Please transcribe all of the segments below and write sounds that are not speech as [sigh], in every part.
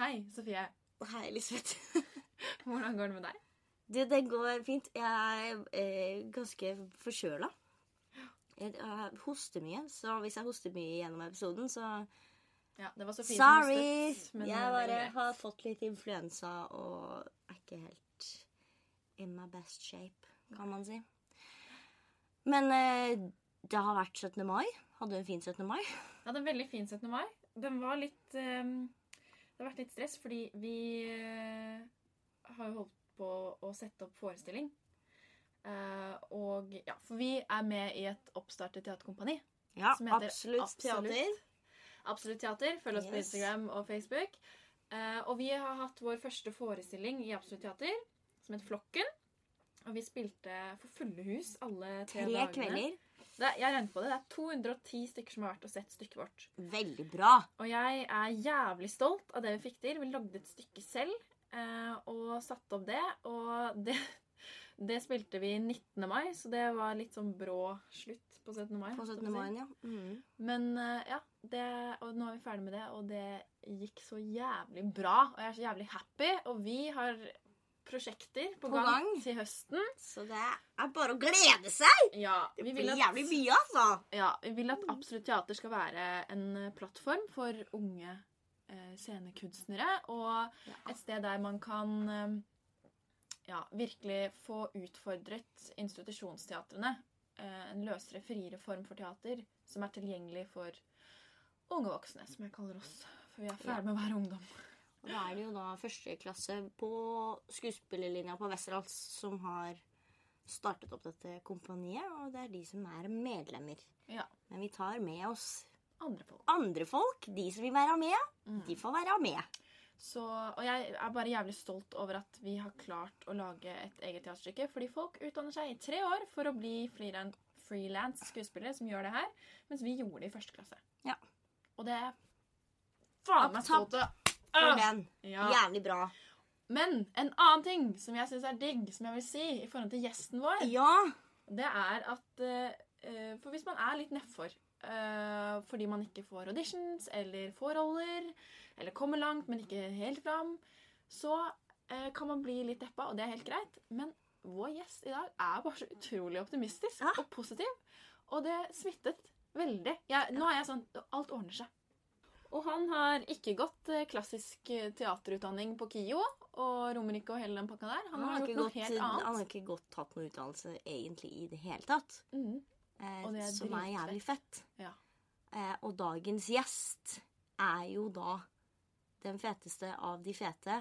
Hei, Sofie. Hei, Elisabeth. [laughs] Hvordan går det med deg? Du, det går fint. Jeg er eh, ganske forkjøla. Jeg eh, hoster mye, så hvis jeg hoster mye gjennom episoden, så Ja, det var Sofie som Sorry! hostet, jeg bare har fått litt influensa og er ikke helt in my best shape, kan man si. Men eh, det har vært 17. mai. Hadde du en fin 17. mai? Jeg hadde en veldig fin 17. mai. Den var litt ehm, Det har vært litt stress, fordi vi eh, har jo holdt på å sette opp forestilling. Eh, og ja, For vi er med i et oppstartet teaterkompani. Ja, Som heter absolutt, Absolutt. teater. Absolutt Teater. Følg oss på Instagram og Facebook. Eh, og vi har hatt vår første forestilling i Absolutt Teater, som het Flokken. Og vi spilte for fulle hus alle tre, Tre dagene. kvelder. Det, jeg regnet på det. Det er 210 stykker som har vært og sett stykket vårt. Veldig bra. Og jeg er jævlig stolt av det vi fikk til. Vi lagde et stykke selv eh, og satte opp det. Og det, [laughs] det spilte vi 19. mai, så det var litt sånn brå slutt på 17. mai. På 17. så å si. mai, ja. Mm. Men eh, ja, det, og nå er vi ferdig med det, og det gikk så jævlig bra. Og jeg er så jævlig happy. Og vi har prosjekter på, På gang, gang. til høsten. Så det er bare å glede seg! Ja, Det blir at, jævlig mye, altså. ja, vi vil at Absolutt Teater skal være en eh, plattform for unge eh, scenekunstnere. Og et sted der man kan eh, ja, virkelig få utfordret institusjonsteatrene. Eh, en løsere, friere form for teater som er tilgjengelig for unge voksne, som jeg kaller oss. For vi er ferdig med å være ungdom. Og da er det jo da første klasse på skuespillerlinja på Westerdals som har startet opp dette kompaniet, og det er de som er medlemmer. Ja, Men vi tar med oss andre folk. andre folk. De som vil være med, Mm. de får være med. Så, og jeg er bare jævlig stolt over at vi har klart å lage et eget teaterstykke. Fordi folk utdanner seg i tre år for å bli frilan- frilans skuespillere som gjør det her. Mens vi gjorde det i første klasse. Ja. Og det er faen meg stolt av. For Ah! den. Ja. Jævlig bra. Men en annen ting som jeg syns er digg, som jeg vil si i forhold til gjesten vår, Ja. det er at eh, For hvis man er litt nedfor uh, fordi man ikke får auditions eller får roller, eller kommer langt, men ikke helt fram, så uh, kan man bli litt deppa, og det er helt greit. Men vår gjest i dag er bare så utrolig optimistisk Ja. og positiv. Og det smittet veldig. Jeg, nå er jeg sånn Alt ordner seg. Og han har ikke gått eh, klassisk eh, teaterutdanning på KIO og Romerike og hele den pakka der. Han, Han har gjort noe gått, helt han har ikke gått tatt noe utdannelse egentlig i det hele tatt. Mm. Eh, Og det er som er jævlig fett. Ja. Eh, og dagens gjest er jo da den feteste av de fete.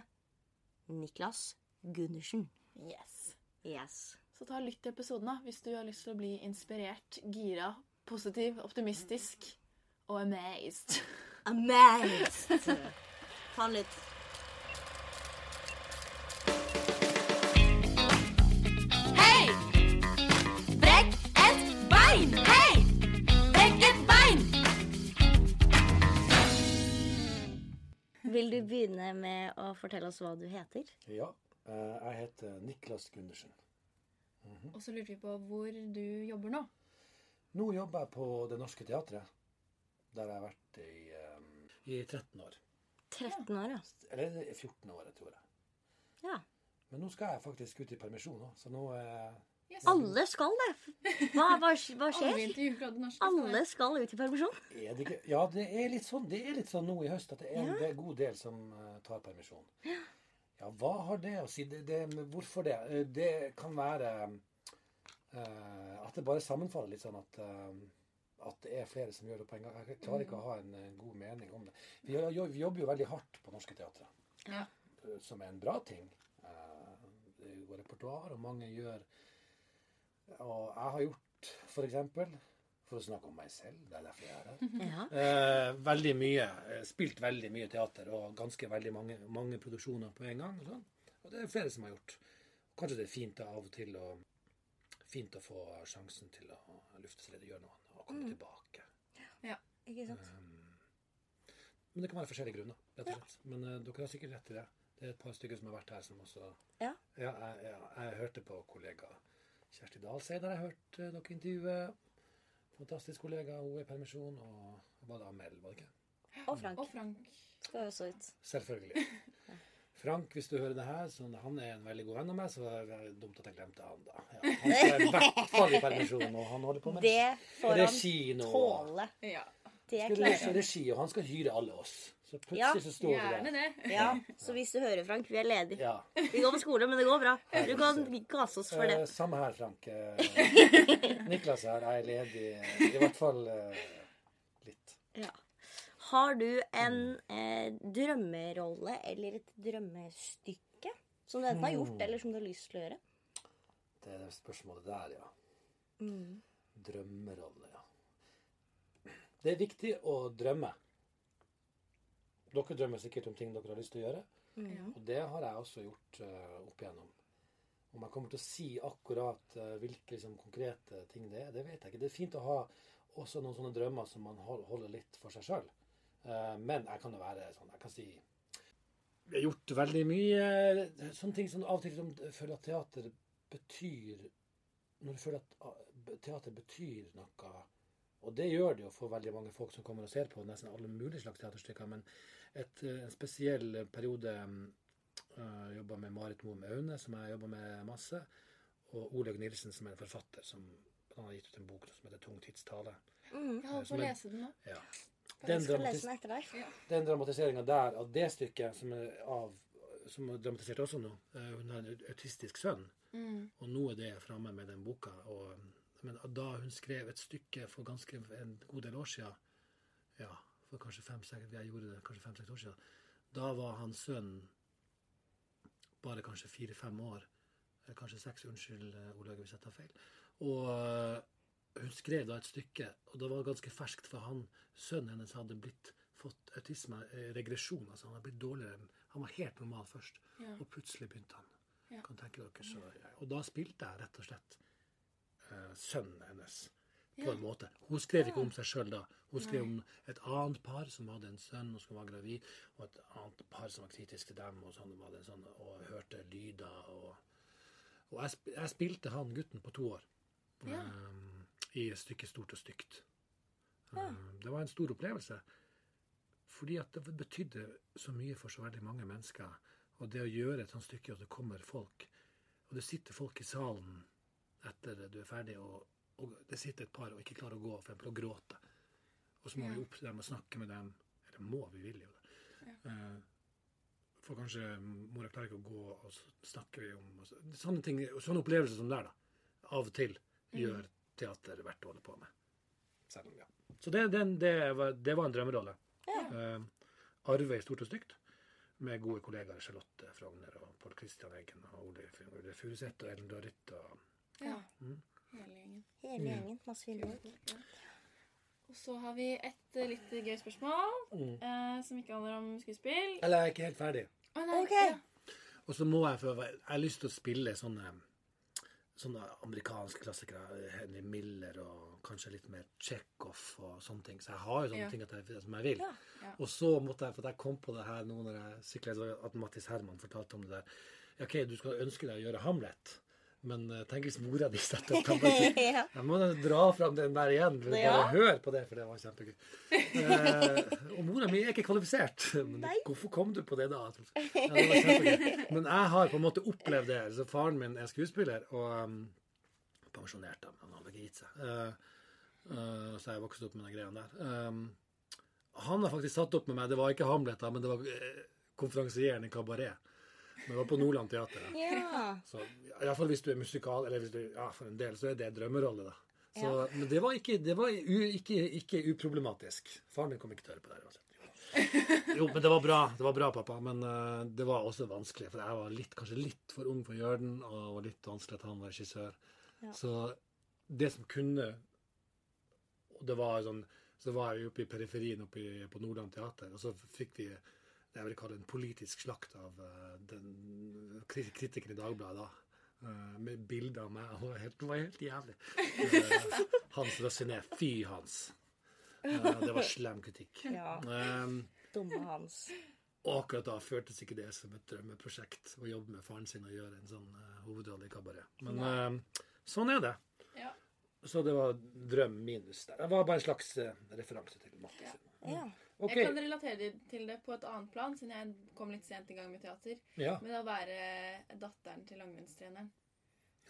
Niklas Gundersen. Yes. Yes. Så ta lytt til episoden da, hvis du har lyst til å bli inspirert, gira, positiv, optimistisk og amazed. [laughs] Amazed! Ta den litt. Hei! Brekk et bein! Hei! Brekk et bein! Vil du begynne med å fortelle oss hva du heter? Ja, eh, jeg heter Niklas Gundersen. Og så lurte vi på hvor du jobber nå. Nå jobber jeg på Det Norske Teatret, der jeg har vært i, i 13 år. 13 år, ja. Eller 14 år, jeg tror jeg. ja. Men nå skal jeg faktisk ut i permisjon òg, så nå eh, Alle skal det. Hva, hva, hva skjer? norske Alle skal ut i permisjon. er det ikke Ja, det er litt sånn, det er litt sånn nå i høst at det er en ja. god del som eh, tar permisjon. Ja, ja. hva har det å si? Det, det, hvorfor det? Eh, Det kan være eh, at det bare sammenfaller litt sånn at eh, at det er flere som gjør det på en gang. Jeg klarer ikke å ha en en god mening om det. Vi, vi jobber jo veldig hardt på Norske teatre, Ja. eh, som er en bra ting. Eh, Det går repertoar, og mange gjør Og jeg har gjort, for eksempel, for å snakke om meg selv, det er derfor jeg er her Ja. Eh, veldig mye. Spilt veldig mye teater og ganske veldig mange, mange produksjoner på en gang. Og, sånn. og det er flere som har gjort. Kanskje det er fint da, av og til å Fint å få sjansen til å lufte seg litt og gjøre noe og komme tilbake. Ja, Ikke sant? Men det kan være forskjellige grunner, rett og slett. Men uh, dere har sikkert rett i det. Det er et par stykker som har vært her som også Ja. Ja, jeg, jeg, jeg hørte på kollega Kjersti Dalseid der jeg hørte dere intervjue. Fantastisk kollega. Hun er i permisjon. Og var det Amel, var det ikke? Og Frank. Og Frank. Skal jo så ut. Selvfølgelig. [laughs] Frank, hvis du hører det her, så han er en veldig god venn av meg, så er det dumt at jeg glemte han da. Ja, han skal i [laughs] hvert fall i permisjon, og han holder på med Det får han regi nå. tåle. Ja. Det Skal lese regi, og han skal hyre alle oss. Så plutselig Ja, så står vi Gjerne der. det. Ja, så hvis du hører, Frank, vi er ledige. Ja. Vi går på skole, men det går bra. Du kan gasse oss for Eh, det. samme her, Frank. Eh, [laughs] Niklas her er ledig eh, i hvert fall eh, litt. Ja. Har du en eh, drømmerolle eller et drømmestykke som du enten har gjort, eller som du har lyst til å gjøre? Det er det spørsmålet der, ja. Mm. Drømmerolle, ja. Det er viktig å drømme. Dere drømmer sikkert om ting dere har lyst til å gjøre. Ja. Og det har jeg også gjort uh, opp igjennom. Om jeg kommer til å si akkurat uh, hvilke liksom, konkrete ting det er, det vet jeg ikke. Det er fint å ha også noen sånne drømmer som man holder litt for seg sjøl. Men jeg kan jo være sånn Jeg kan si Jeg har gjort veldig mye eh, sånne ting som av og til jeg føler at teater betyr Når du føler at ah, teater betyr noe og det gjør det jo for veldig mange folk som kommer og ser på nesten alle mulige slags teaterstykker. Men et, eh, en spesiell periode uh, jobba med Marit Moe Aune, som jeg jobba med masse. Og Olaug Nilsen, som er en forfatter som han har gitt ut en bok som heter 'Tung tidstale'. Mm. Jeg holder på å lese den nå. Ja. Den, dramatis den dramatiseringa der av det stykket, som er, av, som er dramatisert også nå eh, Hun har en autistisk sønn. Mm. Og nå er det framme med den boka. Og, men da hun skrev et stykke for ganske en god del år siden, ja, for kanskje fem-seks jeg gjorde det kanskje fem-seks år siden, da var hans sønn bare kanskje fire-fem år. Kanskje seks, unnskyld, eh, Olaug, hvis jeg tar feil. Og eh, hun skrev da et stykke, og det var ganske ferskt, for han, sønnen hennes hadde blitt fått autisme, eh, regresjon, altså han hadde blitt dårligere. Han var helt normal først, Ja. og plutselig begynte han. Ja. Kan tenke dere så, Og da spilte jeg rett og slett eh, sønnen hennes på Ja. en måte. Hun skrev ikke om seg sjøl da. Hun skrev om et annet par som hadde en sønn og som var gravid, og et annet par som var kritisk til dem, og sånn og, sånn, og hørte lyder. Og, og jeg, jeg spilte han gutten på to år Ja. eh, i stykket Stort og stygt. Ja. det var en stor opplevelse. Fordi at det betydde så mye for så veldig mange mennesker. Og det å gjøre et sånt stykke, og det kommer folk, og det sitter folk i salen etter du er ferdig, og, og det sitter et par og ikke klarer å gå, for eksempel, og gråte. Og så må Ja. vi opp til dem og snakke med dem. Eller må, vi vil jo det. Ja. for kanskje mora klarer ikke å gå, og så snakker vi om så, Sånne ting, sånne opplevelser som der, da. Av og til gjør teater verdt å holde på med. Selv om, ja. Så det, det, det, var, det var en drømmerolle. Eh, Arve i Stort og stygt, med gode kollegaer Charlotte Frogner og Pål Christian Eggen og Ole, Furuseth og Ellen Dorit. Og, Ja. Mm. Hele gjengen. Hele gjengen. Masse fine folk. Og så har vi et eh, litt gøy spørsmål Mm. eh, som ikke handler om skuespill. Eller jeg er ikke helt ferdig. Oh, nei, okay. ja. Og så må jeg, for jeg har lyst til å spille sånne, sånne amerikanske klassikere. Henry Miller og kanskje litt mer Chekhov og sånne ting. Så jeg har jo sånne Ja. ting jeg, som jeg vil. Ja. Ja. Og så måtte jeg, for jeg kom på det her nå når jeg sykla, at Mattis Herman fortalte om det der. OK, du skal ønske deg å gjøre Hamlet, men eh, tenk hvis mora di setter opp [laughs] ja. Jeg må dra fram den der igjen. Bare Ja. Hør på det, for det var kjempegøy. Eh, og mora mi er ikke kvalifisert. [laughs] Men Nei. hvorfor kom du på det da? Ja, det var kjempegøy. Men jeg har på en måte opplevd det. Så faren min er skuespiller og um, pensjonert, da, men han hadde ikke gitt seg. Uh, uh, så jeg vokste opp med den greia der. Um, han har faktisk satt opp med meg. Det var ikke Hamlet, da, men det var uh, konferansieren i Kabaret. Men det var på Nordland Teater. ja. Så Iallfall hvis du er musikal, eller hvis du, ja, for en del, så er det drømmerolle, da. Så, Men det var, ikke, det var u, ikke, ikke uproblematisk. Faren min kom ikke til å høre på det. altså. uansett. [laughs] Jo, men det var bra, det var bra, pappa. Men uh, det var også vanskelig, for jeg var litt, kanskje litt for ung for å gjøre den, og det var litt vanskelig at han var regissør. Ja. Så det som kunne Og det var sånn Så var jeg oppe i periferien oppe i, på Nordland Teater, og så fikk vi det jeg vil kalle en politisk slakt av eh, den kri- kritikeren i Dagbladet da. eh, med bilder av meg. Det var helt jævlig. Eh, Hans Røssiné. Fy, Hans. Det var slem kritikk. Ja. Um, Dumme Hans. og akkurat da føltes ikke det som et drømmeprosjekt å jobbe med faren sin og gjøre en sånn uh, hovedrolle i kabaret. Men uh, sånn er det. Ja. Så det var drøm minus der. Det var bare en slags uh, referanse til Mattis. Ja. Ja. OK. Jeg kan relatere til det på et annet plan, siden jeg kom litt sent i gang med teater. Ja. Men å være datteren til langrennstreneren.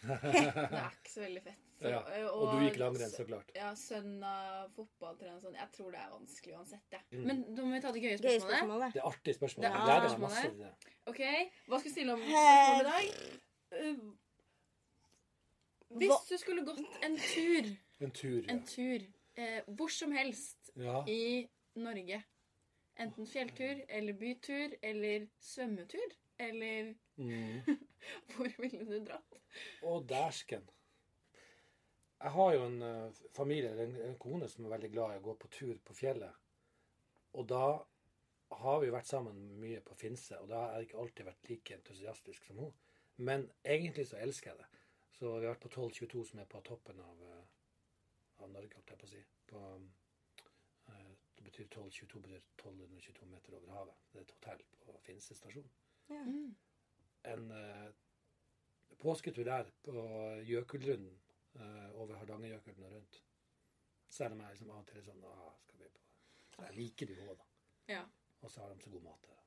[laughs] Det er ikke så veldig fett. Så, ja. Og du gikk langrenn, så klart. Ja, sønn av fotballtrener og sånn. Jeg tror det er vanskelig uansett, jeg. Mm. Men da må vi ta det gøye Gøye spørsmålet. Det er artige spørsmål. Det er det spørsmålet. masse det. OK, hva skal vi stille om i dag? Hvis du skulle gått en tur, En tur, ja. en tur eh, hvor som helst ja. i Norge Enten fjelltur eller bytur eller svømmetur. Eller Mm. [laughs] hvor ville du dratt? Å, dæsken. Jeg har jo en uh, familie, en, en kone, som er veldig glad i å gå på tur på fjellet. Og da har vi vært sammen mye på Finse, og da har jeg ikke alltid vært like entusiastisk som hun. Men egentlig så elsker jeg det. Så vi har vært på 1222, som er på toppen av, eh, av Norge, holdt jeg på å si. På, det betyr 1222 betyr 1222 meter over havet. Det er et hotell på Finse stasjon. Ja. En eh, påsketur der på Gjøkulrunden, eh, over Hardangerjøkulen og rundt. Selv om jeg liksom av og til er sånn ah, skal vi på Jeg liker det jo òg, da. Ja. Og så har de så god mat der.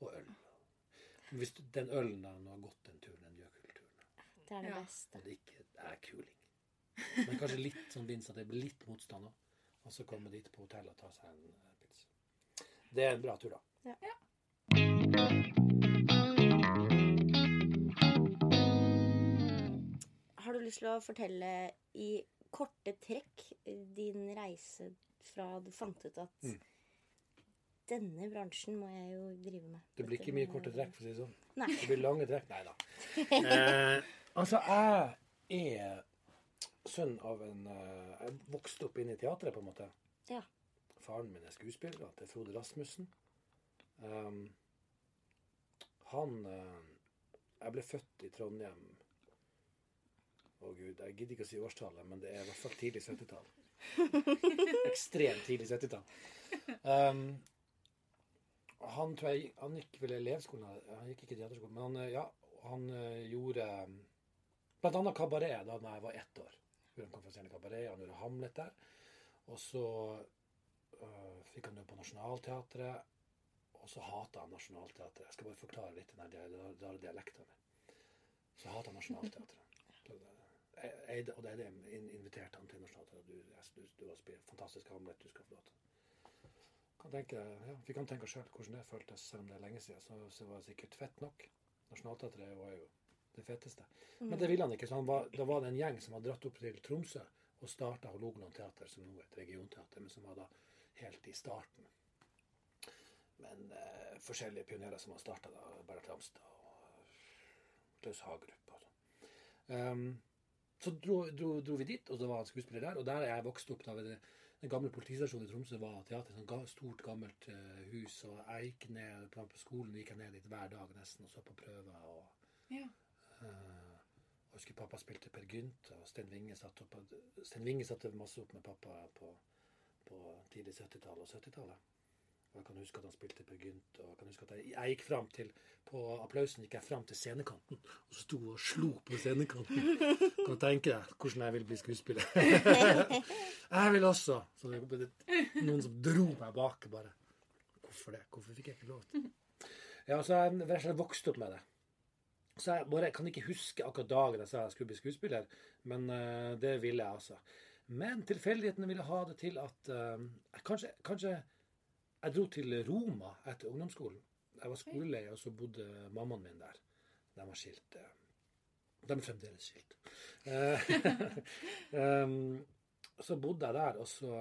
Og øl. Men Hvis du, den ølen da, nå har gått den turen, den Gjøkulturen Det er det Ja. beste. og det ikke er kuling Men kanskje litt sånn vinst at det blir litt motstand òg. Og så komme dit på hotellet og ta seg en eh, pils. Det er en bra tur, da. Ja. Har du lyst til å fortelle i korte trekk din reise fra du fant ut at Mm. denne bransjen må jeg jo drive med? Det blir ikke mye korte trekk, for å si det sånn. Nei. Det blir lange trekk. Nei da. [laughs] Eh, altså, jeg er sønn av en eh, Jeg vokste opp inne i teatret, på en måte. Ja. Faren min er skuespiller. Det er Frode Rasmussen. Um, han eh, Jeg ble født i Trondheim Å gud, jeg gidder ikke å si årstallet, men det er i hvert fall tidlig 70-tall. [laughs] Ekstremt tidlig 70-tall. Um, han tror jeg Han gikk vel elevskolen, han gikk ikke teaterskolen, men han, eh, ja, han gjorde blant annet kabaret da jeg var ett år. Hun kom fra scenen i kabaret, han gjorde Hamlet der. Og så øh, fikk han jobb på Nationaltheatret, og så hata han Nationaltheatret. Jeg skal bare forklare litt den rare dialekten min. Så hata han Nationaltheatret. [laughs] Jeg- jeg- Og det er det jeg inviterte han til Nationaltheatret. Du, du, du har spilt fantastisk Hamlet, du skal få lov til kan tenke, ja, Vi kan tenke sjøl hvordan det føltes, selv om det er lenge siden. Så, så var det sikkert fett nok. Nationaltheatret var jo det feteste. Men det ville han ikke. så han var, Da var det en gjeng som hadde dratt opp til Tromsø og starta Hålogaland teater, som nå er et regionteater, men som var da helt i starten. Men eh, forskjellige pionerer som har starta da. Bernt Ramstad og Klaus Hagerup og sånn. Um, så dro, dro, dro vi dit, og så var han skuespiller der. Og der er jeg vokst opp. da ved det, Den gamle politistasjonen i Tromsø var teater. Sånn stort, gammelt uh, hus. Og jeg gikk ned på, på skolen gikk jeg ned dit hver dag nesten og så på prøver. og Ja. Eh, jeg husker pappa spilte Per Gynt, og Sten Winge satte, opp, Sten Winge satte masse opp med pappa på, på tidlig 70-tallet og 70-tallet. Og Jeg kan huske at han spilte Per Gynt. Og jeg kan huske at jeg, jeg gikk fram til På applausen gikk jeg fram til scenekanten og så sto og slo på scenekanten. Kan du tenke deg hvordan jeg vil bli skuespiller? [laughs] jeg vil også. Så det var noen som dro meg bak. bare. Hvorfor det? Hvorfor fikk jeg ikke lov til? det? [laughs] Ja, så jeg og vokste opp med det. Så jeg bare kan ikke huske akkurat dagen jeg sa jeg skulle bli skuespiller, men uh, det ville jeg altså. Men tilfeldighetene ville ha det til at uh, jeg kanskje, kanskje jeg dro til Roma etter ungdomsskolen. Jeg var skoleleie, og så bodde mammaen min der. De var skilt. eh. De er fremdeles skilt. um, [laughs] så bodde jeg der, og så,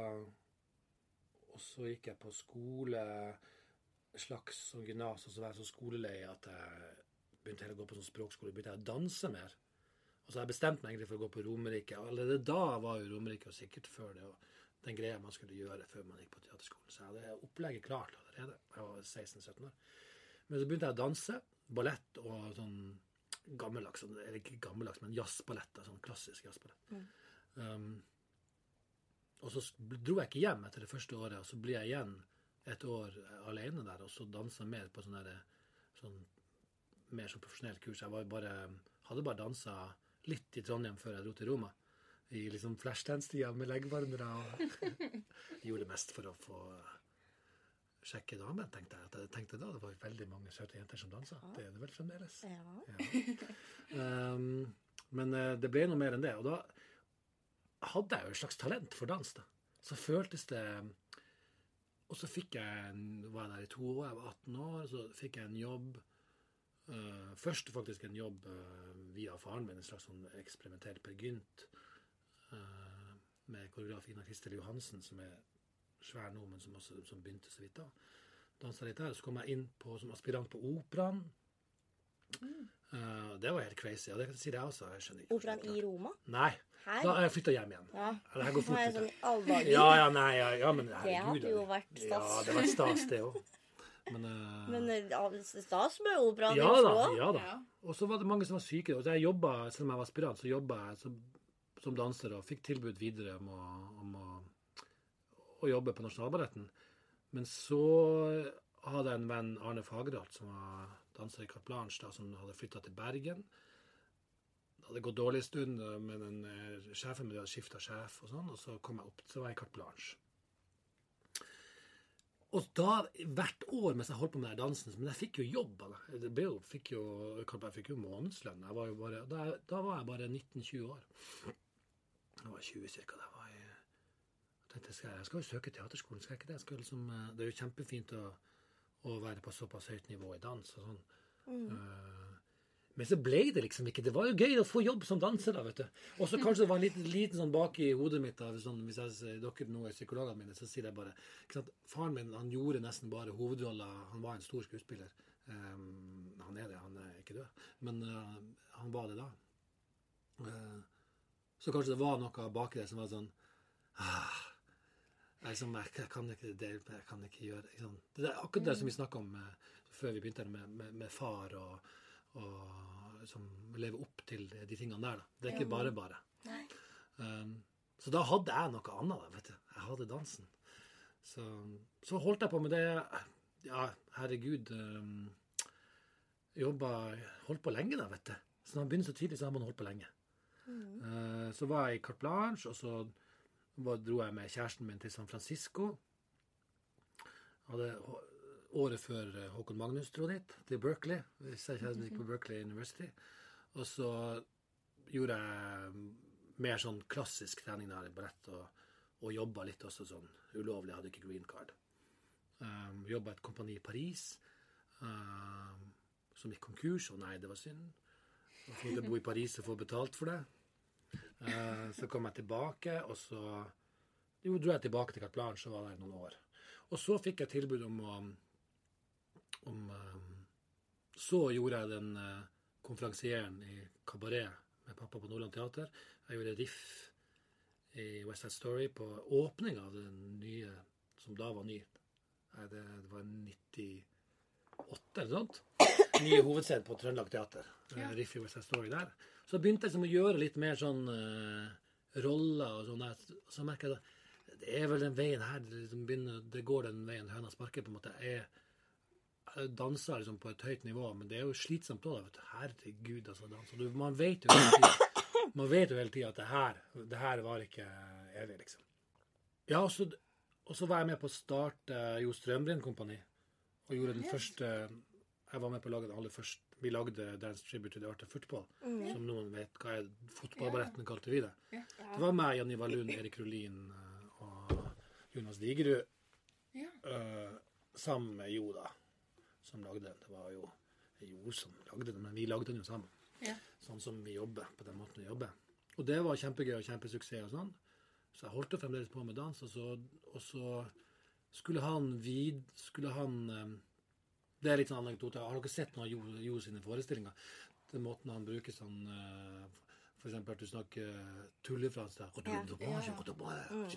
og så gikk jeg på skole, slags sånn gymnas, og så var jeg så skoleleie at jeg begynte jeg å gå på sånn språkskole, begynte jeg å danse mer. Og så har jeg bestemt meg egentlig for å gå på Romerike. Allerede da var jo Romerike, og sikkert før det, og den greia man skulle gjøre før man gikk på teaterskolen. Så jeg hadde opplegget klart allerede. Jeg var 16-17 år. Men så begynte jeg å danse. Ballett og sånn gammeldags, sånn- eller ikke gammeldags, men jazzballett. Sånn klassisk jazzballett. Um, og så dro jeg ikke hjem etter det første året, og så blir jeg igjen et år alene der, og så dansa mer på sånn sånn mer som profesjonelt kurs. Jeg var bare, hadde bare dansa litt i Trondheim før jeg dro til Roma. I liksom flashdance-tida med leggvarmere. Og [laughs] gjorde det mest for å få sjekke damer, tenkte jeg. Jeg tenkte da det var veldig mange søte jenter som dansa. Det er det vel fremdeles. Ja. Ja. Um, men eh, det ble noe mer enn det. Og da hadde jeg jo et slags talent for dans. da. Så føltes det Og så fikk jeg var jeg der i to år, jeg var 18 år, så fikk jeg en jobb. Eh, først faktisk en jobb uh, via faren min, en slags sånn eksperimentell Per Gynt. uh, med koreograf Ina Kristel Johansen, som er svær nå, men som, også, som begynte så vidt da. Dansa litt der. Så kom jeg inn på, som aspirant på Operaen. Eh, det var helt crazy. Og det sier jeg også. Jeg skjønner ikke. Operaen i Roma? Nei. Her? Da jeg flytta hjem igjen. Ja. Det her går fort. sånn. Ja, ja, nei, ja, ja men Det hadde jo vært stas. Ja, det var stas, det òg. Men, uh, Men eh, ja, stas med operaen i ja Oslo da. Ja da. Ja. Og så var det mange som var syke. Og jeg jobba, selv om jeg var aspirant, så jobba jeg som, som danser og fikk tilbud videre om å, om å, å jobbe på Nasjonalballetten. Men så hadde jeg en venn, Arne Fagerholt, som var danser i Carte Blanche, da, som hadde flytta til Bergen. Det hadde gått dårlig en stund, eh, men eh, sjefen min hadde skifta sjef, og sånn, og så kom jeg opp, så var jeg i Carte Blanche. Og da, hvert år mens jeg holdt på med den dansen Men jeg fikk jo jobb Jeg fikk jo, jeg fikk jo månedslønn. Jeg var jo bare, da, da var jeg bare 19-20 år. Jeg var 20 cirka. Da var jeg, jeg tenkte skal jeg, jeg skal jo søke teaterskolen, skal jeg ikke det? Jeg skal liksom, eh, det er jo kjempefint å, å være på såpass høyt nivå i dans og sånn. Eh, men så ble det liksom ikke. Det var jo gøy å få jobb som danser, da, vet du. Og så kanskje det var en liten, liten sånn bak i hodet mitt, da, sånn, hvis jeg, dere nå er psykologene mine, så sier jeg bare ikke sant? Faren min han gjorde nesten bare hovedroller. Han var en stor skuespiller. Um, han er det, han er ikke død. Men uh, han var det da. Uh, så kanskje det var noe baki der som var sånn ah, liksom, jeg, kan ikke det, jeg kan ikke gjøre ikke? Det er akkurat det som vi snakka om uh, før vi begynte med, med, med far og, og liksom leve opp til de tingene der. Da. Det er ikke bare bare. Um, så da hadde jeg noe annet. Da, vet du. Jeg hadde dansen. Så, så holdt jeg på med det. Ja, herregud. Um, jobba Holdt på lenge, da, vet du. Så når man begynner så tidlig, så har man holdt på lenge. Eh, så var jeg i Carte Blanche, og så var, dro jeg med kjæresten min til San Francisco. Hadde året før eh, Håkon Magnus dro dit, til Berkeley. Kjæresten gikk på Berkeley University. Og så gjorde jeg mer sånn klassisk trening der i ballett, og, og jobba litt også sånn ulovlig. Jeg hadde ikke green card. Um, jobba et kompani i Paris um, som gikk konkurs, og nei, det var synd. Jeg får bo i Paris og få betalt for det. Uh, så kom jeg tilbake, og så jo, dro jeg tilbake til Carte Blanche og var der noen år. Og så fikk jeg tilbud om å om, eh, Så gjorde jeg den uh, konferansieren i Kabaret med pappa på Nordland Teater. Jeg gjorde riff i West Side Story på åpninga av den nye, som da var ny. Det, var 98 eller noe sånt. Nye hovedscenen på Trøndelag Teater. Ja. Riff i West Side Story der. Så begynte jeg liksom å gjøre litt mer sånn uh, roller og sånn. der. Så merker jeg at det er vel den veien her det, liksom begynner, det går den veien høna sparker, på en måte. Jeg danser liksom på et høyt nivå, men det er jo slitsomt òg. Herregud, altså. Dans. Du, man vet jo hele tida at det her, det her var ikke evig, liksom. Ja, og så, og så var jeg med på å starte Jo Strømbrinn Kompani. Og gjorde den første Jeg var med på å lage den aller første Vi lagde Dance Tribute to the Art of Football. Som noen vet hva er fotballballetten kalte vi det. Det var meg, Janni Wallun, Erik Rolin eh, og Jonas Digerud. yeah. uh, sammen med Jo, da, som lagde den. Det var jo Jo som lagde den, men vi lagde den jo sammen. Ja. Sånn som vi jobber, på den måten vi jobber. Og det var kjempegøy og kjempesuksess og sånn. Så jeg holdt jo fremdeles på med dans, og så, og så skulle han vid... Skulle han eh, Det er litt sånn anekdote. Har dere sett noen av Jo, jo sine forestillinger? Den måten han bruker sånn eh, For eksempel at du snakker tullefransk. der. Ja, eh,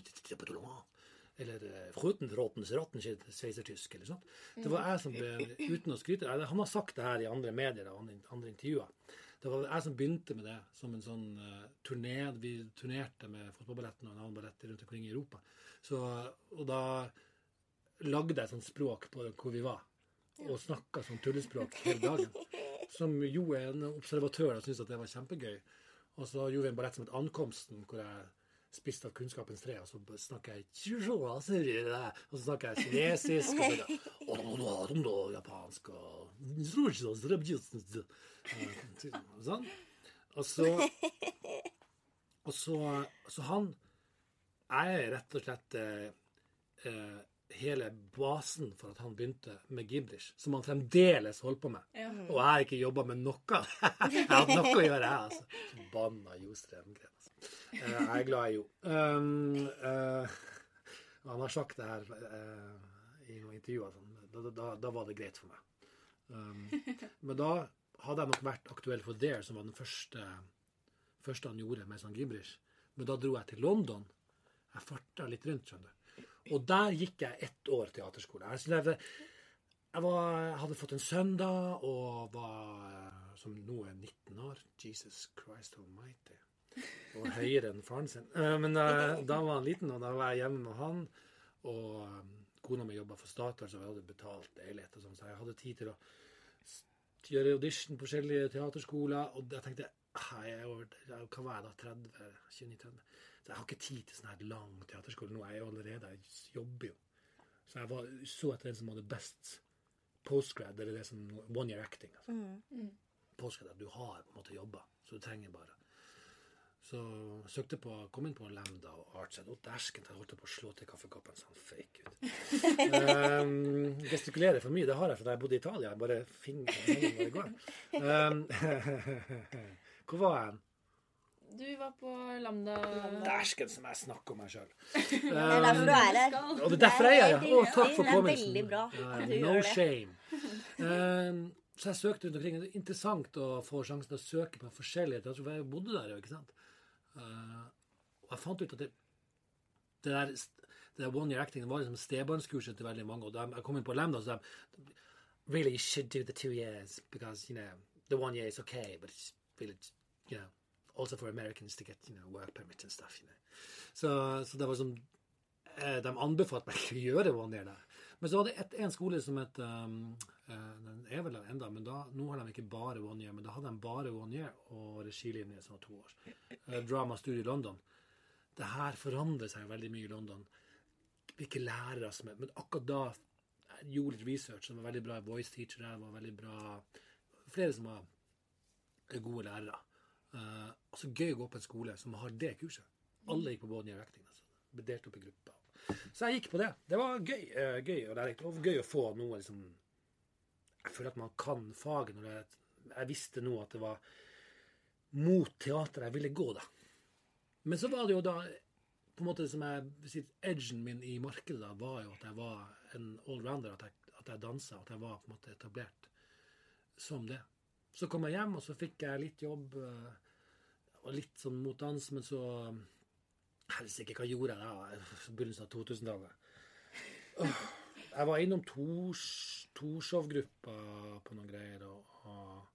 Fruten rottens rotten sveisertysk, eller sånt. Det var jeg som ble, uten å skryte eller Han har sagt det her i andre medier og andre, intervjuer. Det var jeg som begynte med det som en sånn uh, turné. Vi turnerte med fotballballetten og en annen ballett rundt omkring i Europa. Så, og da lagde jeg et sånt språk på hvor vi var, og snakka sånn tullespråk hele dagen. Som jo er en observatør og syntes at det var kjempegøy. Og så gjorde vi en ballett som het Ankomsten, hvor jeg spist av kunnskapens tre, og så snakker jeg og så snakker jeg kinesisk, og japansk og Sånn. Og så Og så, så han Jeg er rett og slett eh, eh, hele basen for at han begynte med gibrish, som han fremdeles holder på med. Og jeg har ikke jobba med noe. [laughs] jeg har hatt noe å gjøre, jeg, altså. Forbanna Jo Strømgren. Eh, Jeg er glad i Jo. Um, uh, han har sagt det her uh, i noen intervjuer. Sånn. Da, da, da, var det greit for meg. Um, men da hadde jeg nok vært aktuell for Dare, som var den første, første han gjorde med sånn gibrish. Men da dro jeg til London. Jeg farta litt rundt, skjønner du. Og der gikk jeg ett år teaterskole. Jeg, jeg, jeg, var, hadde fått en sønn da, og var eh, som nå er 19 år. Jesus Christ almighty. Og høyere enn faren sin. Eh, Men eh, da var han liten, og da var jeg hjemme med han. Og eh, kona mi jobba for Statoil, så vi hadde betalt leilighet og sånn, så jeg hadde tid til å gjøre audition på forskjellige teaterskoler. Og jeg tenkte «Ah, jeg er over, Hva var jeg da? 30? 29-30? Så jeg har ikke tid til sånn her lang teaterskole nå. Jeg er jo allerede Jeg jobber jo. Så jeg var, så etter den som hadde best postgrad, eller det som one year acting. Altså. Postgrad, at du har på en måte jobba, så du trenger bare Så søkte på, kom inn på Lambda og Arts. Og dæsken, jeg holdt på å slå til kaffekoppen. han fake ut. um, [laughs] gestikulerer for mye, det har jeg fordi jeg bodde i Italia. Jeg bare fingeren hvor det går. Um, [laughs] hvor var jeg? Du var på Lambda Dæsken som jeg snakker om meg sjøl. Det er derfor du er her. Og det er derfor jeg er her. Å, takk for Det er veldig bra Ja, at du no gjør det. shame. Um, så jeg søkte rundt omkring. Det er interessant å få sjansen til å søke på forskjellige jeg bodde der jo, ikke sant. Uh, og jeg fant ut at det, det der, det der one year acting var liksom stebarnskurset til veldig mange. Og de, jeg kom inn på Lambda, så de Really, you should do the two years because, you know, the one year is okay, but it's really, you know, also for Americans to get, you know, work permits and stuff, you know. Så, så det var sånn eh, De anbefalte meg å gjøre one year der. Men så var det et, en skole som het um, Den er vel der enda, men da, nå har de ikke bare one year, men da hadde de bare one year og regilinje som var to år. Uh, Dramastudio i London. Det her forandrer seg veldig mye i London. Hvilke lærere som er Men akkurat da jeg gjorde litt research, som var veldig bra voice teacher der, var veldig bra Flere som var gode lærere. Uh, altså Gøy å gå på en skole som har det kurset. Alle gikk på year acting. Altså. Ble delt opp i grupper. Så jeg gikk på det. Det var gøy, eh, gøy og lærerikt. Og gøy å få noe liksom Jeg føler at man kan faget. Når jeg, jeg visste nå at det var mot teater jeg ville gå, da. Men så var det jo da på en måte som jeg Edgen min i markedet da var jo at jeg var en allrounder. At jeg, at jeg dansa. At jeg var på en måte etablert som det. Så kom jeg hjem, og så fikk jeg litt jobb. eh, Og litt sånn mot dans, men så Helsike, hva gjorde jeg da? Begynnelsen av 2000-tallet. Jeg var innom Tors- Torshov-gruppa på noen greier, og, og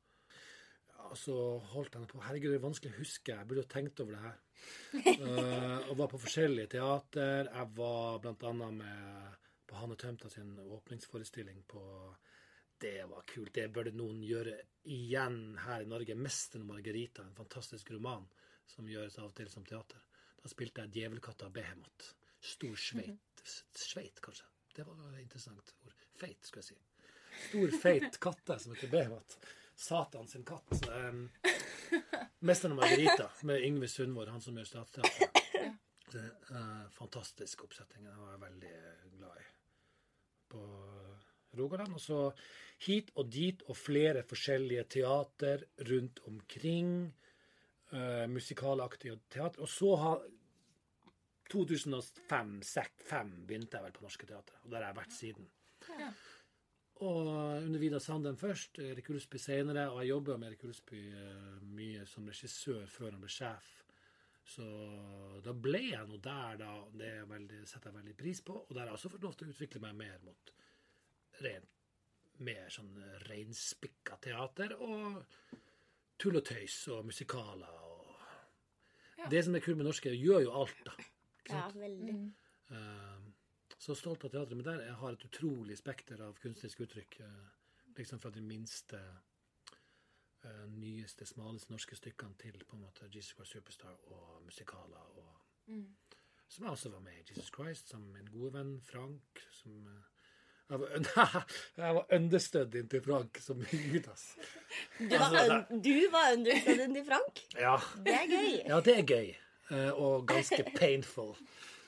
og så holdt jeg på Herregud, det er vanskelig å huske. Jeg burde jo tenkt over det her. uh, og var på forskjellige teater. Jeg var annet med på Hanne Tømta sin åpningsforestilling på Det var kult. Det burde noen gjøre igjen her i Norge. 'Mesteren Margarita', en fantastisk roman som gjøres av og til som teater. Da spilte jeg djevelkatta Behemoth. Stor sveit. Sveit, kanskje. Det var interessant ord. Feit, skulle jeg si. Stor, feit katte som heter Behemoth. Satan sin katt. Um, 'Mesteren av Margarita' med Yngve Sundvor, han som gjør Statsteatret. Det er, eh, fantastisk oppsetning. Den var jeg veldig glad i. På Rogaland. Og så hit og dit og flere forskjellige teater rundt omkring. Uh, musikalaktig teater. Og så har 2005-2005 begynte jeg vel på Norske Teatret, og der har jeg vært siden. Ja. Og under Vidar Sanden først, Erik Ulsby senere, og jeg jobba med Erik Ulsby eh, mye som regissør før han ble sjef. Så da ble jeg nå der, da. Det veldig, setter jeg veldig pris på. Og der har jeg også fått lov til å utvikle meg mer mot rent mer sånn reinspikka teater og tull og tøys og musikaler og Ja. Det som er kult med norske, gjør jo alt, da. Ikke Ja, veldig. Mm. så stolt av teatret. Men der jeg har et utrolig spekter av kunstnerisk uttrykk. eh, liksom fra de minste, eh, nyeste, smaleste norske stykkene til på en måte Jesus Christ Superstar og musikaler og Mm. Som jeg også var med i Jesus Christ, sammen med min gode venn Frank. Som eh, jeg var, nei, [laughs] jeg var understudyen til Frank som Judas. Du var, Altså, du var understudyen til Frank. Ja, Det er gøy. ja det er gøy. eh, Og ganske painful.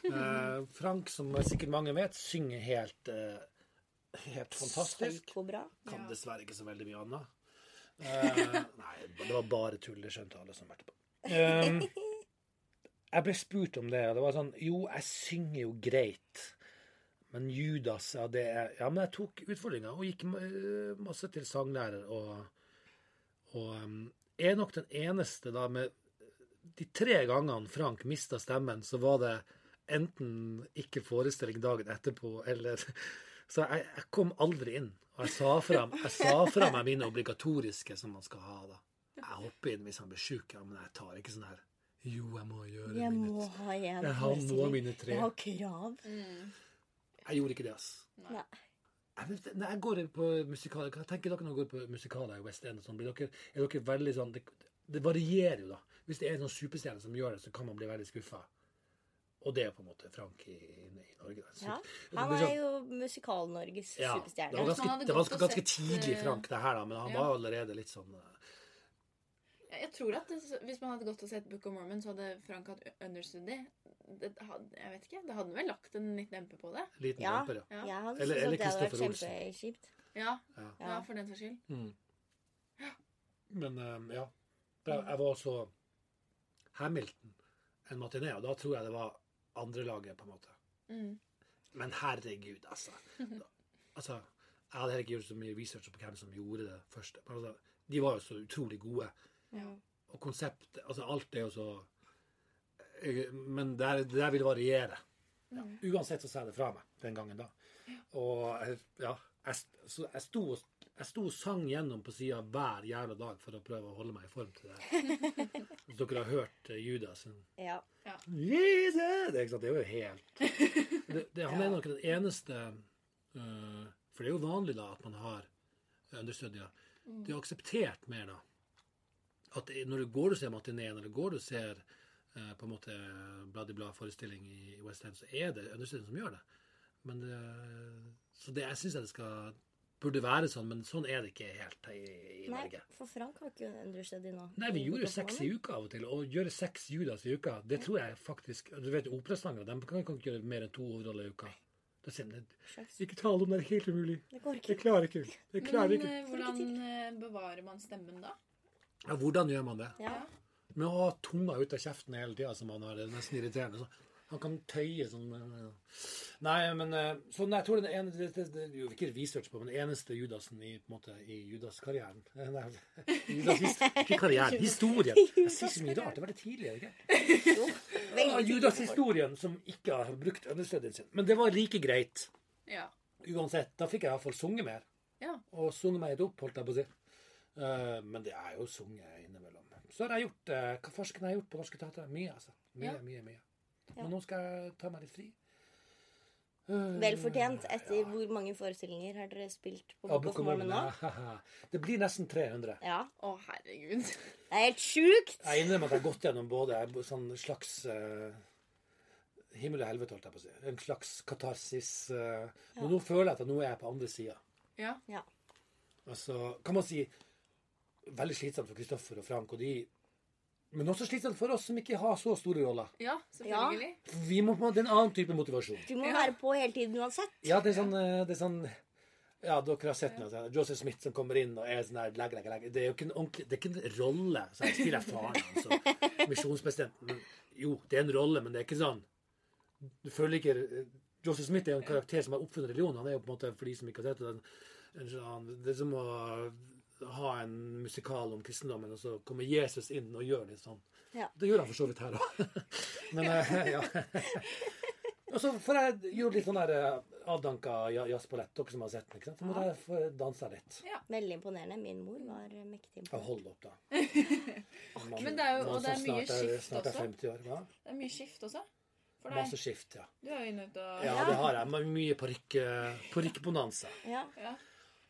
Eh, Frank, som sikkert mange vet, synger helt, eh, helt fantastisk. Psyko-bra. Kan dessverre ikke så veldig mye annet. [laughs] Nei, det var bare tull. Det skjønte alle som hørte på. [laughs] Jeg ble spurt om det, og det var sånn Jo, jeg synger jo greit. Men Judas, ja, det er Ja, men jeg tok utfordringa og gikk eh, masse til sanglærer og Og um, er nok den eneste da med De tre gangene Frank mista stemmen, så var det enten ikke forestilling dagen etterpå, eller [laughs] Så jeg, jeg kom aldri inn. Og jeg sa fra, jeg sa fra meg mine obligatoriske som man skal ha, da. Jeg hopper inn hvis han blir sjuk, ja, men jeg tar ikke sånn her Jo, jeg må gjøre Jeg mine må ha en Jeg har nå mine tre. Jeg har krav. Mm. Jeg gjorde ikke det, ass. Nei. Jeg, vet, når jeg går på musikaler, Hva tenker dere når dere går på musikaler i West End? og sånn? Blir dere, er dere veldig sånn det, det varierer jo, da. Hvis det er en sånn superstjerne som gjør det, så kan man bli veldig skuffa. Og det er på en måte Frank i, i Norge. Da. Ja, Han er sånn- jo Musikal-Norges ja, det var ganske, det var ganske, ganske sett, tidlig eh, Frank, det her, da, men han ja. var allerede litt sånn eh, jeg tror at det, Hvis man hadde gått og sett Book of Mormon, så hadde Frank hatt understudy. Det hadde, jeg vet ikke, det hadde vel lagt en liten MP på det. liten Ja. demper, ja. Ja, Ja, Eller- eller Kristoffer Olsen. ja, ja. ja for den saks skyld. Mm. Men um, ja. Jeg var også Hamilton en matiné, og da tror jeg det var andrelaget, på en måte. Mm. Men herregud, altså. Da, altså jeg hadde ikke gjort så mye research på hvem som gjorde det første. Men altså, de var jo så utrolig gode. Ja. Og konseptet Altså, alt er jo så jeg- Men det, er- der vil variere. Ja. Uansett så sa jeg det fra meg den gangen da. Og jeg- ja, jeg, så jeg, sto, og- jeg sto og sang gjennom på sida hver jævla dag for å prøve å holde meg i form til det. [laughs] Hvis dere har hørt eh, Judas sin Ja. Jesus! Det, er ikke sant? det er jo helt [laughs] det, det, Han er nok den eneste uh, For det er jo vanlig da at man har understudier. Det er akseptert mer da at når du går og ser matineen, eller går og ser på en måte blad-i-blad-forestilling i West End, så er det understillingen som gjør det. Men det, så det, jeg syns det skal burde være sånn, men sånn er det ikke helt i, i Nei, Norge. for Frank har ikke understudy nå. Nei, vi gjorde jo seks i uka av og til. Og gjøre seks Judas i uka, det tror jeg faktisk Du vet operasangere, de kan, kan ikke gjøre mer enn to hovedroller i uka. Da sier de Ikke tale om det, det er helt umulig. Det går Jeg ikke. klarer ikke. Jeg klarer Men ikke. eh, hvordan eh, bevarer man stemmen da? Ja, hvordan gjør man det? Ja. Med å ha tunga ut av kjeften hele tida, som han har. Det er nesten irriterende. Så han kan tøye sånn eh, Nei, men så nei, jeg tror den ene Det, det, det, jo ikke research på, men den eneste Judasen i, på en måte, i Judas-karrieren Eh, [laughs] Nei, Judas, ikke karrieren, [laughs] historien. Jeg sier så mye rart. Det var det tidligere, ikke? Ja, Judas-historien som ikke har brukt understudien sin. Men det var like greit Ja. uansett. Da fikk jeg iallfall sunget mer. Ja. Og sunget meg opp, holdt jeg på å si. Eh, men det er jo sunget innimellom. Så har jeg gjort uh, Hva farsken har jeg gjort på Norske Teatre? Mye, altså. Mye, Ja. mye, mye. Ja. Men nå skal jeg ta meg litt fri. Uh, Vel fortjent etter ja. hvor mange forestillinger har dere spilt på Mormon nå? [laughs] Det blir nesten 300. Ja. Å, herregud. Det er helt sjukt! Jeg innrømmer at jeg har gått gjennom både sånn slags uh, Himmel og helvete, holdt jeg på å si. En slags katarsis. eh, Men nå føler jeg at nå er jeg på andre sida. Ja. Ja. Altså, kan man si Veldig slitsomt for Kristoffer og Frank og de. Men også slitsomt for oss som ikke har så store roller. ja, selvfølgelig. Vi må ha en annen type motivasjon. Du må Ja. være på hele tiden uansett. Ja, det er sånn, eh, det er sånn ja, dere har sett meg. sånn, Joseph Smith som kommer inn og er sånn her legge, legge, legge. Det er jo ikke en ordentlig Det er ikke en rolle. Så jeg stiller faren hans og misjonspresidenten. Jo, det er en rolle, men det er ikke sånn Du føler ikke eh, Joseph Smith er jo en karakter som har oppfunnet religion. Han er jo på en måte, for de som ikke har sett det, sånn, det er som å ha en musikal om kristendommen, og så kommer Jesus inn og gjør litt sånn. Ja. Det gjør han for så vidt her òg. [laughs] Men eh, [laughs] ja. [laughs] Og så får jeg gjøre litt sånn der eh, avdanka ja- jazzballett, dere som har sett den. ikke sant? Så må jeg få danse litt. Veldig imponerende. Min mor var eh, mektig Ja, imponert. hold opp, da. Man- Men det er jo- og det er mye skift er, skift snart er også. 50 år. Hva? Det er mye skift også. For deg. Masse skift, ja. Du er jo inne ut og Ja, det har jeg. Mye parykk- parykkbonanza. Ja. Ja.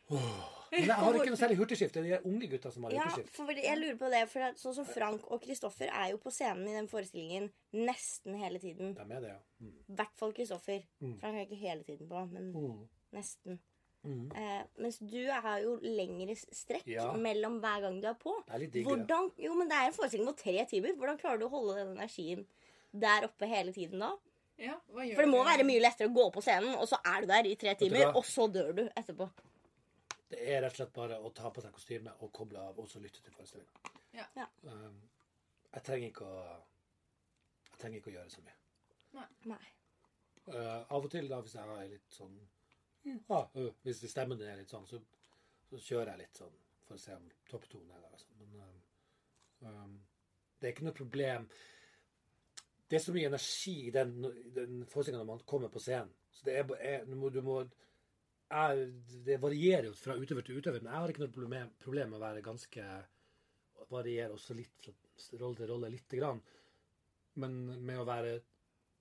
Åh, Men jeg har ikke noe særlig [laughs] hurtigskift. Det er de unge gutta som har Ja, hurtigskift. for jeg lurer på det, for sånn som Frank og Kristoffer er jo på scenen i den forestillingen nesten hele tiden. De er det, ja. Mm. Hvert fall Kristoffer. Mm. Frank er ikke hele tiden på, men Mm. nesten. Mm. Eh, mens du har jo lengre strekk Ja. mellom hver gang du er på. Det er litt digg. Hvordan, jo, men det er en forestilling på tre timer. Hvordan klarer du å holde den energien der oppe hele tiden da? Ja, hva gjør For det må du? være mye lettere å gå på scenen, og så er du der i tre timer, og så dør du etterpå. Det er rett og slett bare å ta på seg kostyme og koble av, og så lytte til forestillinga. Ja. Ja. Um, jeg trenger ikke å Jeg trenger ikke å gjøre så mye. Nei. Uh, av og til, da, hvis jeg er litt sånn ah, uh, Hvis stemmen er litt sånn, så, så kjører jeg litt sånn for å se om topptonen er der. sånn. Men um, um, det er ikke noe problem. Det er så mye energi i den, den forestillinga når man kommer på scenen. Så det er, er du må, du må jeg, Det varierer jo fra utøver til utøver, men jeg har ikke noe problem, problem med å være ganske Variere også litt fra rolle til rolle lite grann. Men med å være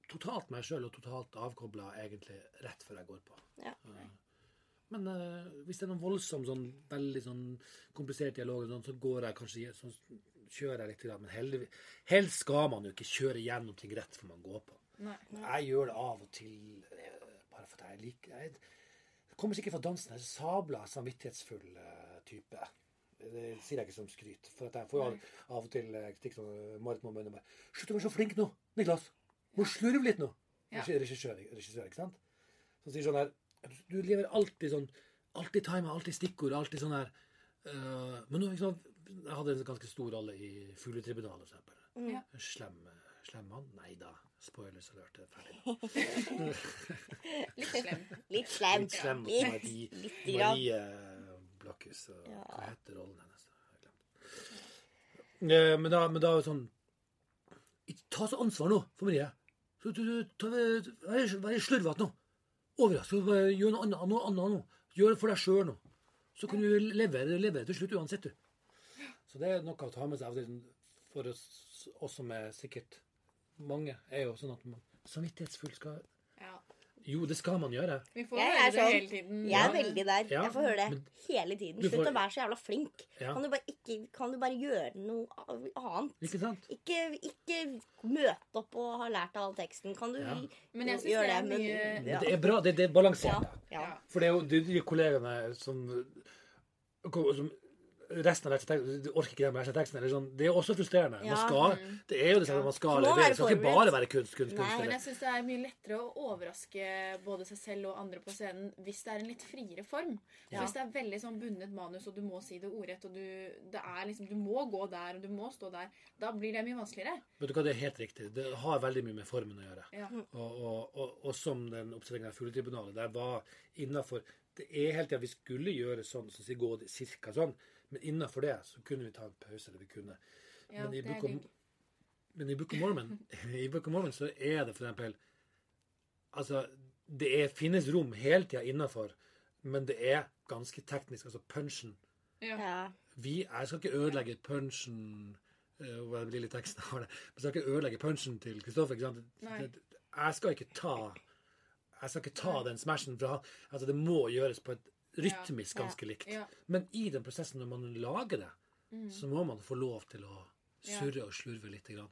totalt meg sjøl og totalt avkobla egentlig rett før jeg går på. Ja. Eh, Men uh, hvis det er noen voldsom, sånn, veldig sånn komplisert dialog, sånn, så går jeg kanskje så kjører jeg litt. grann, Men heldigvis, helst skal man jo ikke kjøre gjennom ting rett før man går på. Nei. Jeg gjør det av og til bare bare fordi jeg liker jeg, Det kommer sikkert fra dansen. En sabla samvittighetsfull eh, type. Det sier jeg ikke som skryt. For at jeg får jo av og til eh, kritikk som Marit må meg. Slutt å være så flink nå, Niklas! Må slurve litt nå. Ja. Regissør, regissør, ikke sant? Som sier sånn her Du lever alltid sånn Alltid timer, alltid stikkord, alltid sånn her uh, Men nå, liksom Jeg hadde en ganske stor rolle i Fugletribunalet, eksempel. Ja. En Slem, slem mann? Nei da. Spoilers alert. lærte jeg ferdig. [laughs] Litt slem. Litt slem. Litt slem mot Marie, litt. Marie Blakkhus. og Ja. Hva heter rollen hennes? Jeg har glemt. Eh, Men da, men da er det sånn Ta så ansvar nå for Marie. Så du, ta, vær, slurvete nå. Overrask. så Gjør noe annet, noe annet nå. Gjør det for deg sjøl nå. Så kan du levere, levere til slutt uansett, du. Så det er noe å ta med seg for oss, oss som er sikkert mange, er jo sånn at man samvittighetsfull skal Ja. Jo, det skal man gjøre. Vi får Jeg er høre det sånn. hele tiden. Jeg er veldig der. Ja, Jeg får høre det men- hele tiden. Slutt får- å være så jævla flink. Ja. Kan, du bare ikke, kan du bare gjøre noe annet? Ikke sant? Ikke, ikke møte opp og ha lært all teksten. Kan du Ja. Men jeg synes gjøre det er men- mye Men, Det er bra. Det, det er balansert. Ja. Ja. ja. For det er jo det er de kollegene som, som Resten av teksten Du orker ikke den resten av teksten. Eller sånn. Det er også frustrerende. Man Ja. skal, det er jo det samme man skal levere. Det skal ikke bare være kunst, kunst, Nei, kunst. Men jeg syns det er mye lettere å overraske både seg selv og andre på scenen hvis det er en litt friere form. Ja. Hvis det er veldig sånn bundet manus, og du må si det ordrett, og du, det er liksom, du må gå der, og du må stå der, da blir det mye vanskeligere. Vet du hva, det er helt riktig. Det har veldig mye med formen å gjøre. Ja. Og, og, og, og som den oppsetningen av Fugletribunalet, der var innafor Det er helt til at vi skulle gjøre sånn, så å gå cirka sånn, men innafor det så kunne vi ta en pause. eller vi kunne. Ja, Men i Book of- Men i Book of Mormon, [laughs] i Book of Mormon så er det for eksempel Altså, det er, finnes rom hele tida innafor, men det er ganske teknisk. Altså punchen Ja. vi, Jeg skal ikke ødelegge punchen eh, hva det blir litt teksten av det, jeg skal ikke ødelegge punchen til Kristoffer. Jeg skal ikke ta jeg skal ikke ta den smashen fra han. Altså, det må gjøres på et rytmisk Ja. ganske likt. Ja. Men i den prosessen når man lager det, så må man få lov til å Ja. surre og slurve litt. Grann.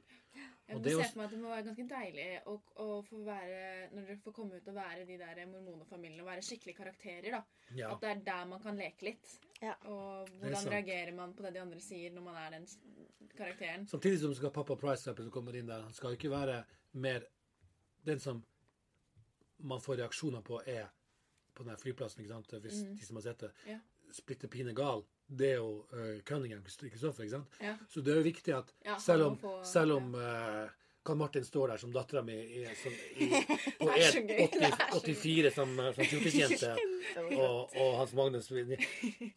Jeg Og det er se også- for meg at det må være ganske deilig å, å få være, når dere får komme ut og være de der mormonefamiliene og være skikkelige karakterer. da. Ja. At det er der man kan leke litt. Ja. Og hvordan reagerer man på det de andre sier når man er den karakteren. Samtidig som skal pappa Price som kommer inn der, han skal jo ikke være mer Den som man får reaksjoner på, er på den her flyplassen, ikke sant? hvis de som har sett det. Mm. Ja. Splitter pine gal. Det er jo uh, Cunningham Kristoffer, ikke sant? Ja. Så det er jo viktig at Ja, selv om, få- selv om uh, Karl Martin står der som dattera mi på som, i, [laughs] og Det er er så gøy. 80, Det er så 84 som, eh, som fjortisjente, [laughs] og, og Hans Magnus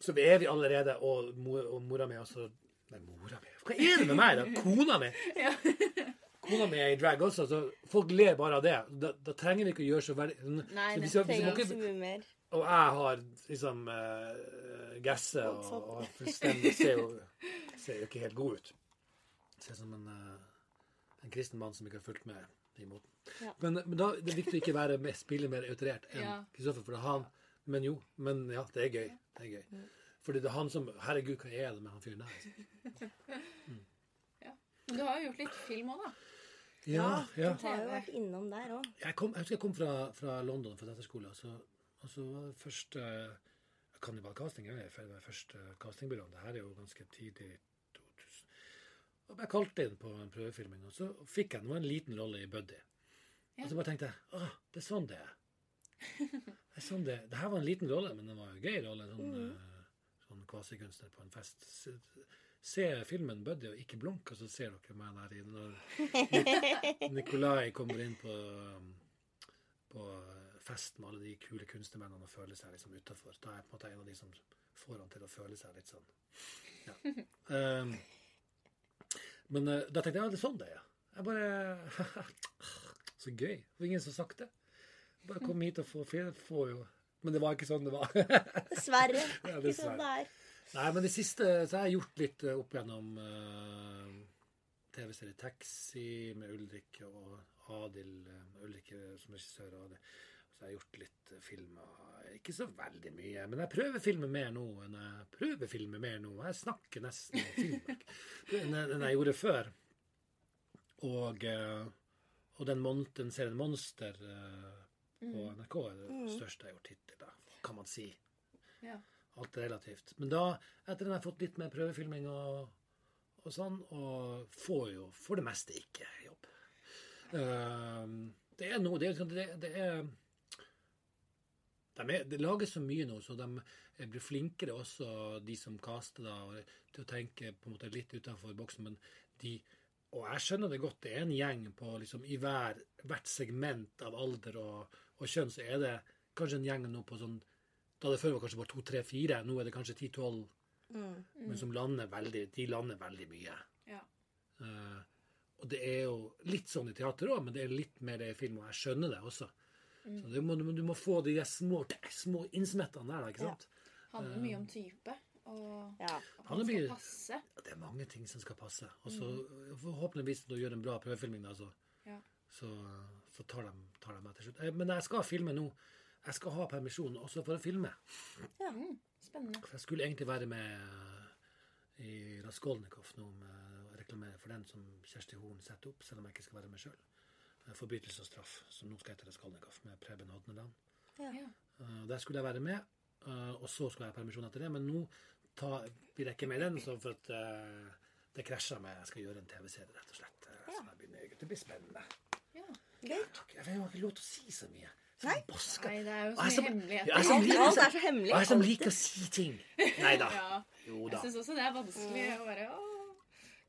Så er vi allerede Og, mor, og mora mi også Nei, mora mi Hva er det med meg, da? Kona mi! [laughs] Ja. Kona mi er i drag også, så folk ler bare av det. Da, da trenger vi ikke å gjøre så veldig Nei, så det trenger vi ikke så mye mer. Og jeg har liksom uh, gasse og, og fullstendig ser jo, ser jo ikke helt god ut. Ser ut som en, uh, en kristen mann som ikke har fulgt med i moten. Ja. Men, men da det er viktig å ikke være med, spille mer autorert enn Ja. Kristoffer, for han Men jo. Men ja, det er gøy. Det er gøy. Fordi det er han som Herregud, hva er det med han fyren der? [laughs] Men du har jo gjort litt film òg, da. Ja, ja. Du har jo vært innom der òg. Jeg, jeg husker jeg kom fra, fra London fra etterskole, og så, var det første Cannibal Casting er det første castingbyrået. Det her er jo ganske tidlig 2000. Og jeg ble kalt inn på en prøvefilming, og så fikk jeg det var en liten rolle i Buddy. Og så bare tenkte jeg åh, det er sånn det er. Det er sånn det Det her var en liten rolle, men det var jo en gøy rolle. Sånn, mm. sånn kvasikunstner på en fest. Se, filmen Buddy og ikke blunk, og så ser dere meg der inne når [laughs] Nikolai kommer inn på, um, på fest med alle de kule kunstnermennene og føler seg liksom utafor. Da er jeg på en måte en av de som får han til å føle seg litt sånn. Ja. Um, men eh, da tenkte jeg ja, det er sånn det er. Jeg bare [laughs] Så gøy. Det var ingen som sagt det. Bare kom hit og få. Få jo Men det var ikke sånn det var. Dessverre. [laughs] Ja, Ikke sånn det er. Nei, men det siste så har jeg gjort litt eh, opp gjennom uh, TV-serie Taxi med Ulrik og Adil. Uh, Ulrik som regissør. Og det. Så jeg har gjort litt filmer. Ikke så veldig mye, men jeg prøver filme mer nå enn jeg prøver filme mer nå. Jeg snakker nesten om film enn jeg gjorde før. Og, eh, og den, mon den serien Monster eh, på NRK er det største jeg har gjort hittil, da, kan man si. Ja. Alt er relativt. Men da, etter at jeg har fått litt mer prøvefilming og, og sånn, og får jo for det meste ikke jobb. Uh, det er noe Det liksom- det, det er de Det lages så mye nå, så de blir flinkere også, de som caster, da, til å tenke på en måte litt utenfor boksen. Men de Og jeg skjønner det godt. Det er en gjeng på liksom i hver, hvert segment av alder og, og kjønn, så er det kanskje en gjeng nå på sånn Da det før var kanskje bare to, tre, fire. Nå er det kanskje ti-tolv. Men som lander veldig De lander veldig mye. Ja. Uh, og det er jo litt sånn i teater òg, men det er litt mer det i film, og jeg skjønner det også. Så du må, du må få de små, små innsmettene der, ikke ikke Ja. sant? Handler mye om type. Og Ja. at Han man skal passe. Det er mange ting som skal passe. Og så forhåpentligvis når du gjør en bra prøvefilming, da, så, Ja. så, så tar, de, tar de meg til slutt. Eh, Men jeg skal filme nå. Jeg skal ha permisjon også for å filme. Ja, Spennende. For jeg skulle egentlig være med eh, i Raskolnikov nå med å reklamere for den som Kjersti Horn setter opp, selv om jeg ikke skal være med sjøl. 'Forbrytelse og straff', som nå skal hete Raskolnikov, med Preben Hodneland. Ja. Eh, Der skulle jeg være med, eh, og så skulle jeg ha permisjon etter det. Men nå ta, blir jeg ikke med i den, så for at eh, det krasjer med Jeg skal gjøre en TV-serie, rett og slett. Eh, Så jeg begynner, det blir spennende. Ja. Gøy. Takk. Jeg har ikke lov til å si så mye. Nei. bosker. Nei, det er jo så mye som- hemmeligheter. jeg som Alt, liker- alt er så hemmelig. Jeg som liker å si ting. Nei da. [laughs] Ja. Jo Jeg syns også det er vanskelig å bare Å,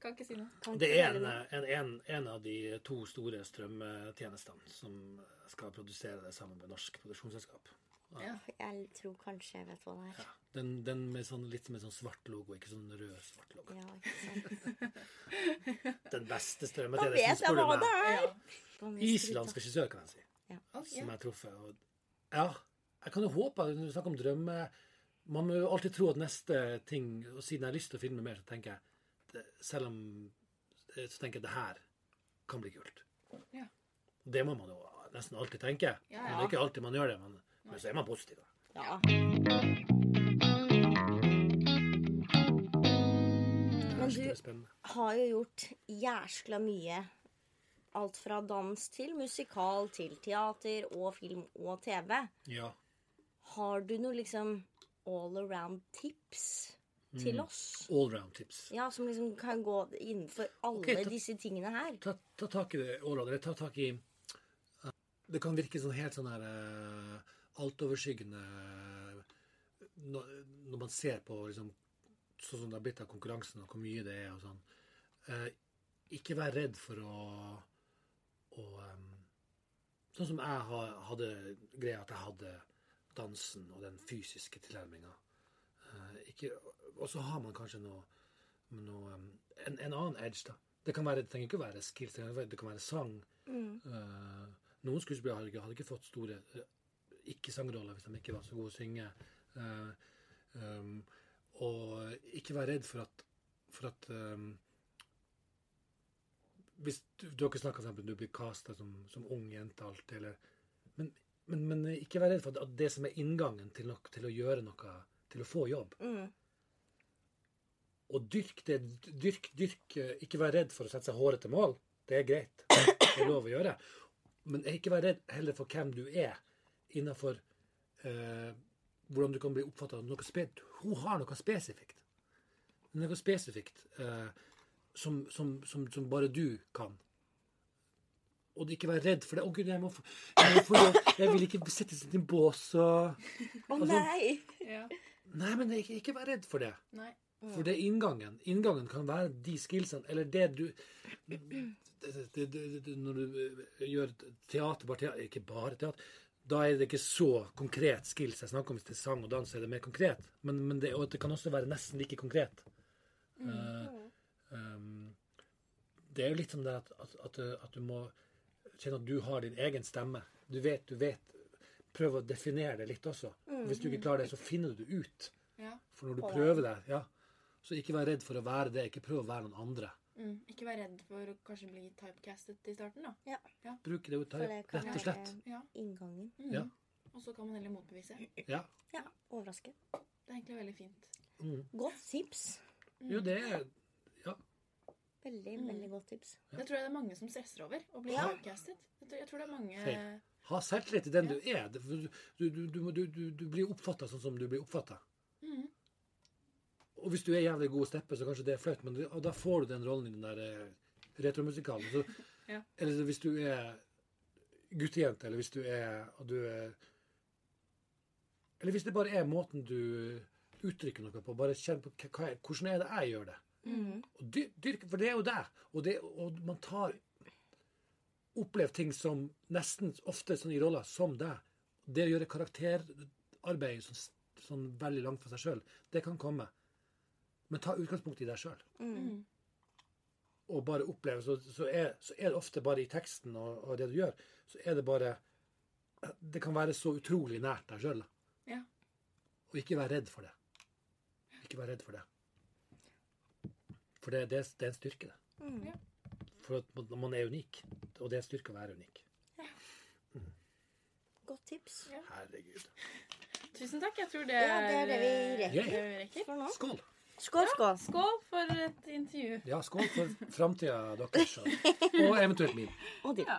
kan ikke si noe. Kan Det er en, en, en, en av de to store strømtjenestene som skal produsere det sammen med Norsk Produksjonsselskap. Ja. Jeg tror kanskje jeg vet hva det er. Den, den med sånn, litt med sånn svart logo, ikke sånn rød svart logo. Ja, ikke sant. [laughs] Den beste Da strømmetjenesten, spør du meg. Ja. Islandsk regissør, kan jeg si. Ja. Som ja. jeg har truffet. Og, ja, jeg kan jo håpe, når du snakker om drømme Man må jo alltid tro at neste ting Og siden jeg har lyst til å filme mer, så tenker jeg det, Selv om Så tenker jeg det her kan bli kult. Ja. Det må man jo nesten alltid tenke. Ja, Men det er ikke alltid man gjør det, men, men så er man positiv. da. Ja. Men du har jo gjort jæskla mye. Alt fra dans til musikal til teater og film og TV. Ja. Har du noe liksom all around tips til oss? Allround tips. Ja, som liksom kan gå innenfor alle okay, ta- disse tingene her. Ta, ta tak i det, Åland. Eller ta tak i eh, Det kan virke sånn helt sånn her eh, altoverskyggende når, når man ser på liksom, sånn som det har blitt av konkurransen, og hvor mye det er og sånn. Eh, ikke vær redd for å, å um, Sånn som jeg hadde greia at jeg hadde dansen og den fysiske tilnærminga. og så har man kanskje noe, noe um, en, en annen edge, da. Det kan være, det trenger ikke å være skills, det kan være, sang. Mm. Uh. Eh, noen skuespillere hadde, hadde ikke fått store eh, ikke-sangroller hvis de ikke var så gode å synge. Uh, um, og ikke være redd for at, for at um, Hvis du, du har ikke snakka om du blir casta som, som ung jente alltid, eller men, men, men ikke vær redd for at det som er inngangen til, nok, til å gjøre noe, til å få jobb, Mm. Og dyrk det. Dyrk, dyrk. Ikke vær redd for å sette seg hårete mål. Det er greit. Det er lov å gjøre. Men ikke vær redd heller for hvem du er innenfor eh, hvordan du kan bli oppfatta av noe spesifikt. Hun har noe spesifikt. Noe spesifikt eh, som, som, som, som bare du kan. Og ikke være redd for det. 'Å, gud, jeg må få, jeg, må få jeg vil ikke settes i en bås og Å Altså- nei! Ja. Nei, men ikke, ikke vær redd for det. Nei. For det er inngangen. Inngangen kan være de skillsene, eller det du det, det, det, det, Når du eh, gjør teater, bare teater, ikke bare teater, da er det ikke så konkret skills jeg snakker om. Hvis det er sang og dans, er det mer konkret. Men, men det, og det kan også være nesten like konkret. Eh, um, det er jo litt som det at, at, at, at du må kjenne at du har din egen stemme. Du vet, du vet. Prøv å definere det litt også. Hvis du ikke klarer det, så finner du det ut. Ja. For når du prøver det, ja, så ikke vær redd for å være det. Ikke prøv å være noen andre. Mm. Ikke vær redd for å kanskje bli typecastet i starten, da. Bruk det jo det kan rett og slett. være Ja. inngangen. Mm. Ja. Og så kan man heller motbevise. Ja. Ja, overraske. Det er egentlig veldig fint. Mm. Godt tips. Jo, det er Veldig, Mm. veldig godt tips. Det tror jeg det er mange som stresser over. Å bli Ja. Jeg tror, jeg tror det er mange Feil. Ha selvtillit i den du er. Du, du, du, du, du, du blir oppfatta sånn som du blir oppfatta. Mm. Og hvis du er jævlig god steppe, så kanskje det er flaut, men og da får du den rollen i den der eh, retromusikalen. Så, [laughs] Ja. Eller hvis du er guttejente, eller hvis du er, og du er Eller hvis det bare er måten du uttrykker noe på. Bare kjenn på hva, hva- hvordan er det jeg gjør det. Mm. Og dy- dyrk, for det er jo det. Og, det, og man tar Opplever ting som nesten ofte sånn i roller som deg. Det å gjøre karakterarbeid sånn, sånn veldig langt for seg sjøl, det kan komme. Men ta utgangspunkt i deg sjøl. Mm. Og bare oppleve. Så, så, er, så er det ofte bare i teksten og, og det du gjør, så er det bare Det kan være så utrolig nært deg sjøl. Ja. Og ikke vær redd for det. Ikke vær redd for det. For det, det, det er en styrke, det. Mm. Ja. For at man- er unik. Og det er en styrke å være unik. Godt tips. Herregud. Tusen takk. Jeg tror det Ja, det er det vi rekker. det vi rekker. For nå. Skål! Skål, skål. Skål for et intervju. Ja, skål for framtida deres. [laughs] Og eventuelt min. Og din. Ja.